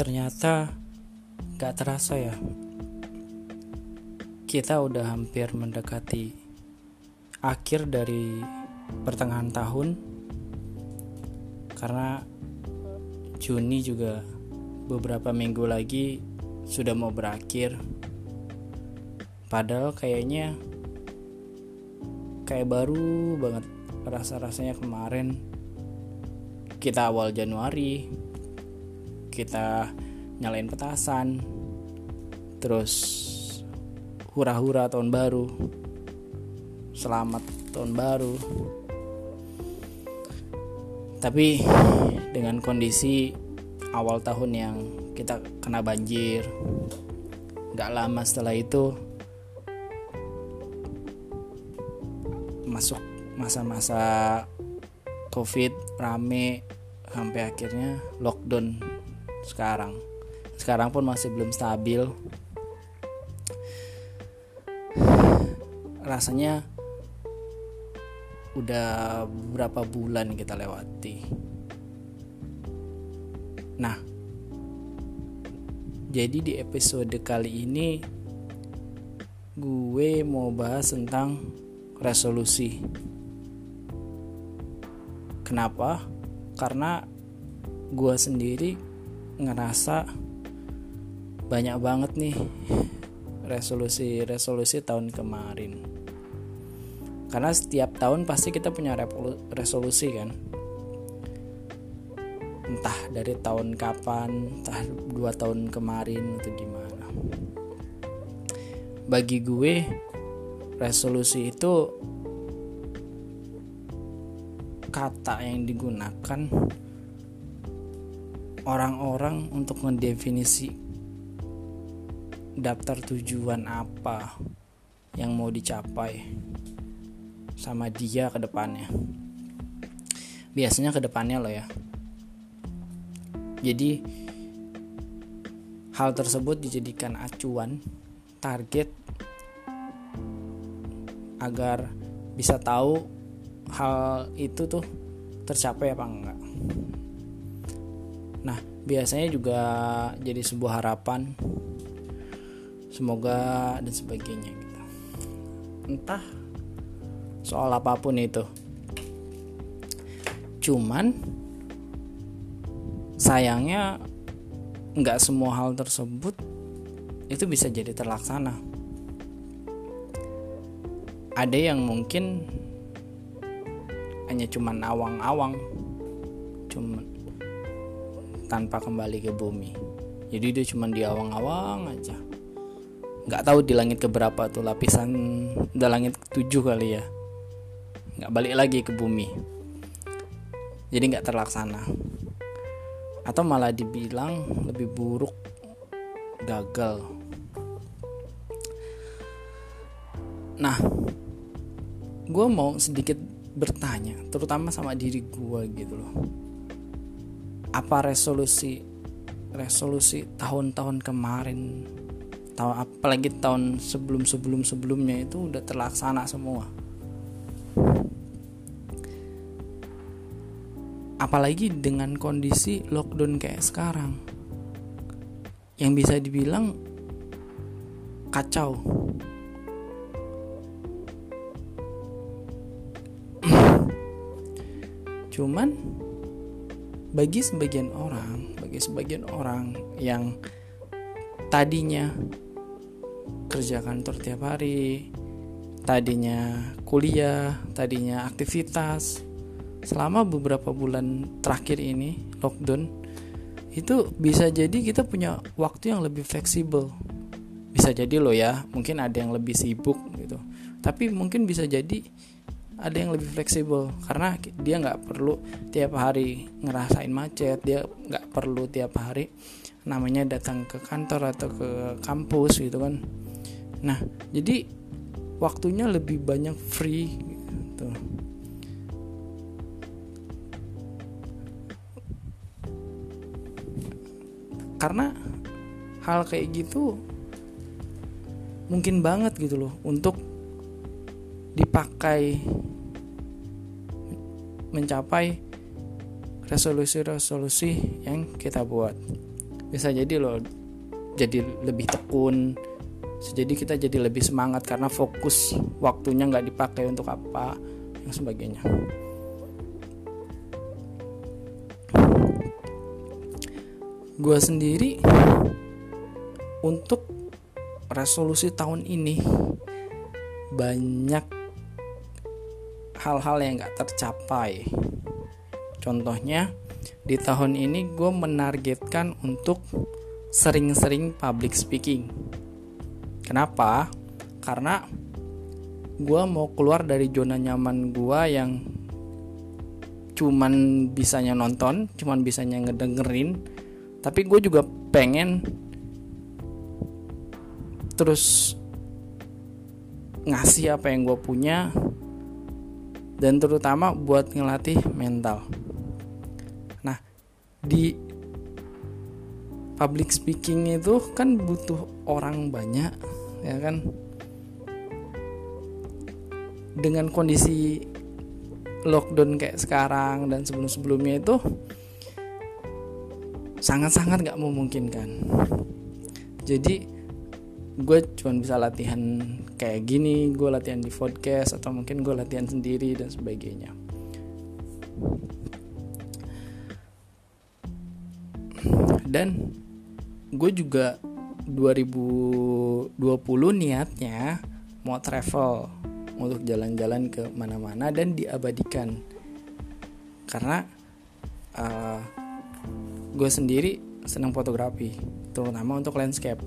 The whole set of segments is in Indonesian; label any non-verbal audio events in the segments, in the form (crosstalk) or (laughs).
Ternyata gak terasa ya. Kita udah hampir mendekati akhir dari pertengahan tahun. Karena Juni juga beberapa minggu lagi sudah mau berakhir. Padahal kayaknya kayak baru banget rasa-rasanya kemarin. Kita awal Januari kita nyalain petasan terus hura-hura tahun baru selamat tahun baru. Tapi dengan kondisi awal tahun yang kita kena banjir gak lama setelah itu masuk masa-masa covid rame sampai akhirnya lockdown sekarang. Sekarang pun masih belum stabil. Rasanya udah berapa bulan kita lewati. Nah jadi di episode kali ini gue mau bahas tentang resolusi. Kenapa? Karena gue sendiri ngerasa banyak banget nih resolusi-resolusi tahun kemarin. Karena setiap tahun pasti kita punya resolusi kan. Entah dari tahun kapan, entah dua tahun kemarin atau gimana. Bagi gue resolusi itu kata yang digunakan orang-orang untuk mendefinisi daftar tujuan apa yang mau dicapai sama dia ke depannya. Biasanya ke depannya loh ya. Jadi hal tersebut dijadikan acuan target agar bisa tahu hal itu tuh tercapai apa enggak. Nah, biasanya juga jadi sebuah harapan semoga dan sebagainya gitu. Entah soal apa pun itu. Cuman sayangnya nggak semua hal tersebut itu bisa jadi terlaksana. Ada yang mungkin hanya cuman awang-awang, cuman tanpa kembali ke bumi. Jadi dia cuma di awang-awang aja. Nggak tahu di langit keberapa tuh lapisan udah langit tujuh kali ya. Nggak balik lagi ke bumi. Jadi nggak terlaksana. Atau malah dibilang lebih buruk gagal. Nah gue mau sedikit bertanya terutama sama diri gue gitu loh apa resolusi resolusi tahun-tahun kemarin tahun apalagi tahun sebelum sebelum sebelumnya itu udah terlaksana semua. Apalagi dengan kondisi lockdown kayak sekarang yang bisa dibilang kacau. (clears throat) Cuman bagi sebagian orang, bagi sebagian orang yang tadinya kerja kantor tiap hari, tadinya kuliah, tadinya aktivitas, selama beberapa bulan terakhir ini lockdown itu bisa jadi kita punya waktu yang lebih fleksibel. Bisa jadi loh ya, mungkin ada yang lebih sibuk gitu. Tapi mungkin bisa jadi ada yang lebih fleksibel. Karena dia nggak perlu tiap hari ngerasain macet dia nggak perlu tiap hari namanya datang ke kantor atau ke kampus gitu kan. Nah jadi waktunya lebih banyak free gitu. Karena hal kayak gitu mungkin banget gitu loh untuk dipakai mencapai resolusi-resolusi yang kita buat. bisa jadi loh jadi lebih tekun jadi kita jadi lebih semangat karena fokus waktunya nggak dipakai untuk apa yang sebagainya gue sendiri untuk resolusi tahun ini banyak hal-hal yang gak tercapai. Contohnya di tahun ini gue menargetkan untuk sering-sering public speaking. Kenapa? Karena gue mau keluar dari zona nyaman gue yang cuman bisanya nonton cuman bisanya ngedengerin tapi gue juga pengen terus ngasih apa yang gue punya dan terutama buat ngelatih mental. Nah di public speaking itu kan butuh orang banyak ya kan? Dengan kondisi lockdown kayak sekarang dan sebelum-sebelumnya itu sangat-sangat gak memungkinkan. Jadi gue cuma bisa latihan kayak gini gue latihan di podcast atau mungkin gue latihan sendiri dan sebagainya. Dan gue juga 2020 niatnya mau travel untuk jalan-jalan ke mana-mana dan diabadikan. Karena uh, gue sendiri senang fotografi terutama untuk landscape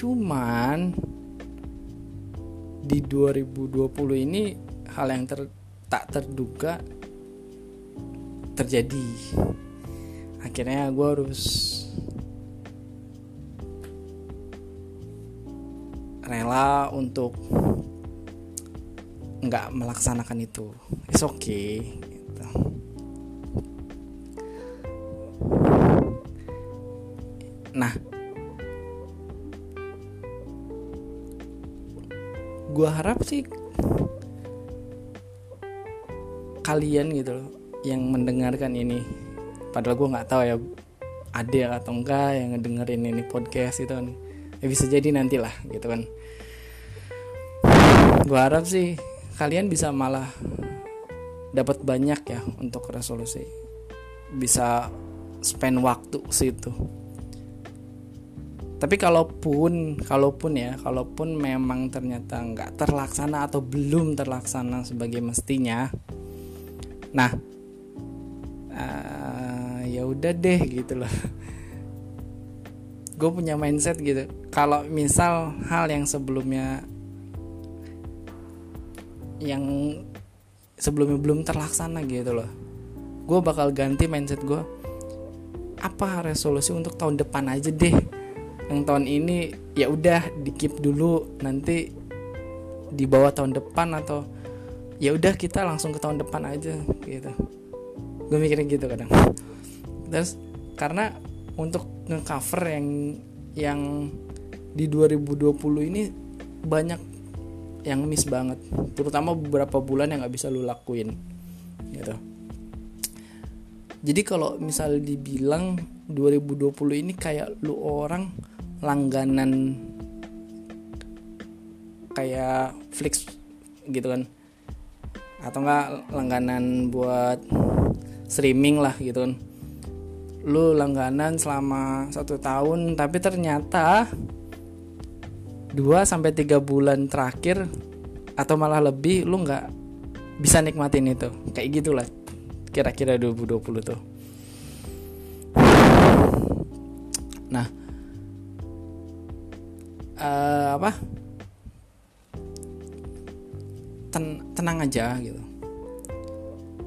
cuman di 2020 ini hal yang ter, tak terduga terjadi. Akhirnya gue harus rela untuk nggak melaksanakan itu. It's okay Nah, gue harap sih kalian gitu loh yang mendengarkan ini. Padahal gue nggak tahu ya ada atau enggak yang ngedengerin ini podcast itu kan. Ya bisa jadi nantilah gitu kan. Gue harap sih kalian bisa malah dapat banyak ya untuk resolusi. Bisa spend waktu situ tapi kalaupun kalaupun ya kalaupun memang ternyata nggak terlaksana atau belum terlaksana sebagai mestinya nah uh, ya udah deh gitu loh. Gue punya mindset gitu. Kalau misal hal yang sebelumnya yang sebelumnya belum terlaksana gitu loh gue bakal ganti mindset gue apa resolusi untuk tahun depan aja deh yang tahun ini ya udah di dulu. Nanti di bawah tahun depan atau ya udah kita langsung ke tahun depan aja gitu. Gue mikirin gitu kadang. Terus karena untuk ngecover yang yang di 2020 ini banyak yang miss banget. Terutama beberapa bulan yang nggak bisa lu lakuin gitu. Jadi kalau misal dibilang 2020 ini kayak lu orang langganan kayak Flix gitu kan. Atau enggak langganan buat streaming lah gitu kan. Lu langganan selama satu tahun tapi ternyata 2 sampai tiga bulan terakhir atau malah lebih lu nggak bisa nikmatin itu. Kayak gitulah kira-kira 2020 tuh apa? Ten tenang aja gitu.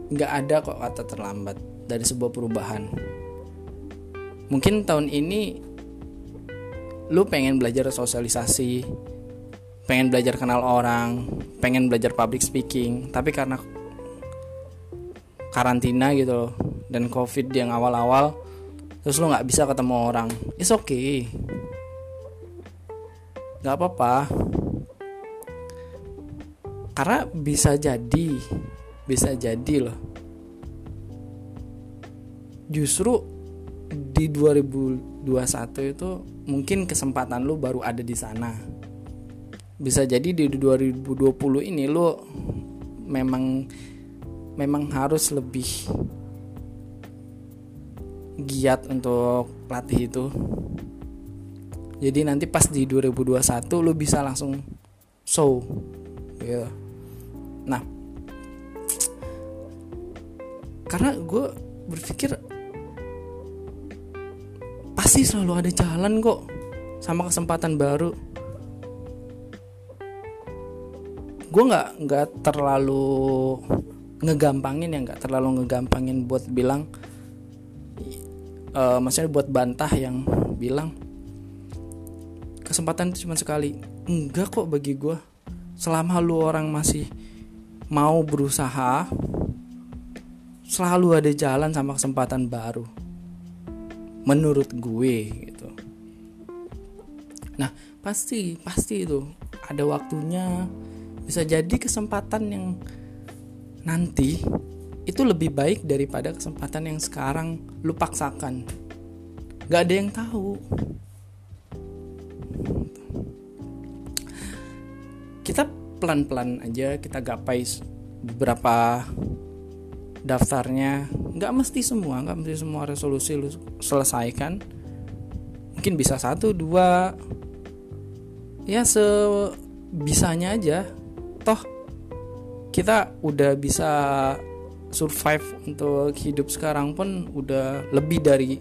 Nggak ada kok kata terlambat dari sebuah perubahan. Mungkin tahun ini lu pengen belajar sosialisasi pengen belajar kenal orang pengen belajar public speaking tapi karena karantina gitu loh dan covid yang awal-awal terus lu nggak bisa ketemu orang. It's okay nggak apa-apa. Karena bisa jadi bisa jadi loh. Justru di 2021 itu mungkin kesempatan lu baru ada di sana. Bisa jadi di 2020 ini lu memang memang harus lebih giat untuk latih itu jadi nanti pas di 2021 lu bisa langsung show gitu. Nah karena gue berpikir pasti selalu ada jalan kok sama kesempatan baru. Gue nggak nggak terlalu ngegampangin ya nggak terlalu ngegampangin buat bilang uh, maksudnya buat bantah yang bilang kesempatan itu cuma sekali. Enggak kok bagi gue selama lu orang masih mau berusaha selalu ada jalan sama kesempatan baru. Menurut gue gitu. Nah pasti pasti itu. Ada waktunya bisa jadi kesempatan yang nanti itu lebih baik daripada kesempatan yang sekarang lu paksakan. Gak ada yang tahu pelan-pelan aja kita gapai beberapa daftarnya. Nggak mesti semua nggak mesti semua resolusi lu selesaikan. Mungkin bisa satu dua. Ya sebisanya aja. Toh kita udah bisa survive untuk hidup sekarang pun udah lebih dari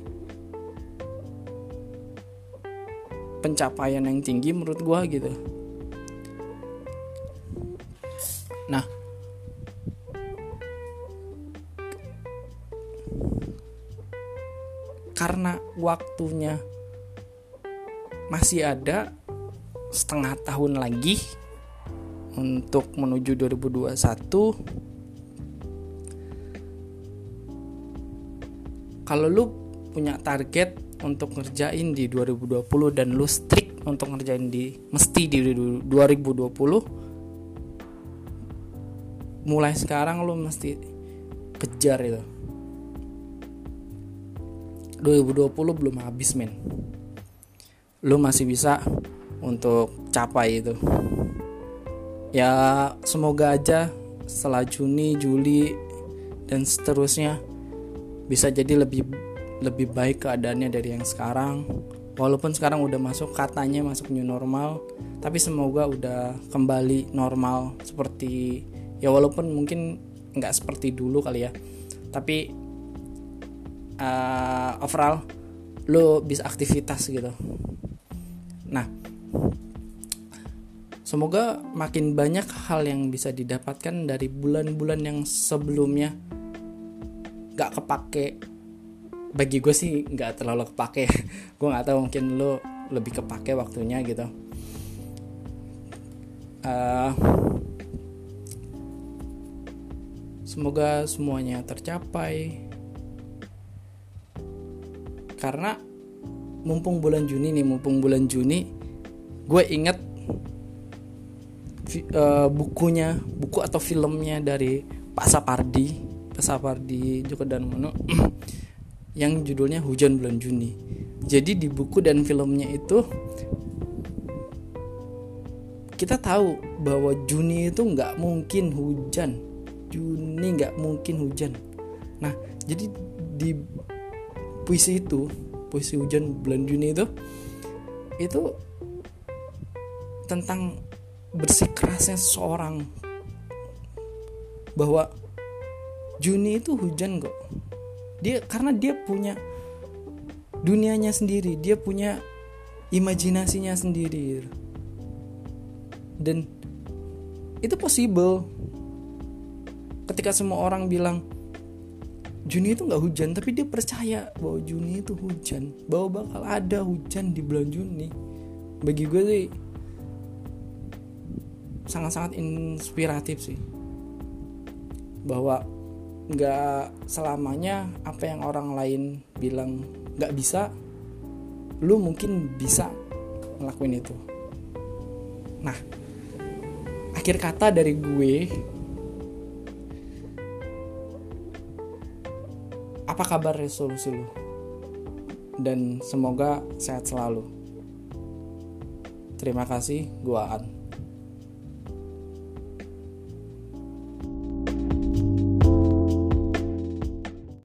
pencapaian yang tinggi menurut gua gitu. Nah, karena waktunya masih ada setengah tahun lagi untuk menuju 2021 kalau lu punya target untuk ngerjain di 2020 dan lu strict untuk ngerjain di mesti di 2020 mulai sekarang lu mesti kejar itu. 2020 belum habis men. Lu masih bisa untuk capai itu. Ya semoga aja setelah Juni Juli dan seterusnya bisa jadi lebih lebih baik keadaannya dari yang sekarang. Walaupun sekarang udah masuk katanya masuk new normal tapi semoga udah kembali normal seperti ya walaupun mungkin nggak seperti dulu kali ya tapi uh, overall lo bisa aktivitas gitu nah Semoga makin banyak hal yang bisa didapatkan dari bulan-bulan yang sebelumnya gak kepake. Bagi gue sih gak terlalu kepake. (laughs) gue gak tahu mungkin lo lebih kepake waktunya gitu. Uh, semoga semuanya tercapai. Karena mumpung bulan Juni nih, mumpung bulan Juni, gue inget uh, bukunya buku atau filmnya dari Pak Sapardi Pak Sapardi Joko Darmono (clears throat) yang judulnya Hujan Bulan Juni jadi di buku dan filmnya itu kita tahu bahwa Juni itu nggak mungkin hujan Juni nggak mungkin hujan. Nah jadi di puisi itu puisi hujan bulan Juni itu itu tentang bersikeras seseorang. Bahwa Juni itu hujan kok. Dia karena dia punya dunianya sendiri dia punya imajinasinya sendiri. Dan itu possible ketika semua orang bilang Juni itu nggak hujan tapi dia percaya bahwa Juni itu hujan bahwa bakal ada hujan di bulan Juni. Bagi gue sih sangat-sangat inspiratif sih. Bahwa nggak selamanya apa yang orang lain bilang nggak bisa lu mungkin bisa ngelakuin itu. Nah akhir kata dari gue apa kabar resolusi lu dan semoga sehat selalu. Terima kasih, gua An.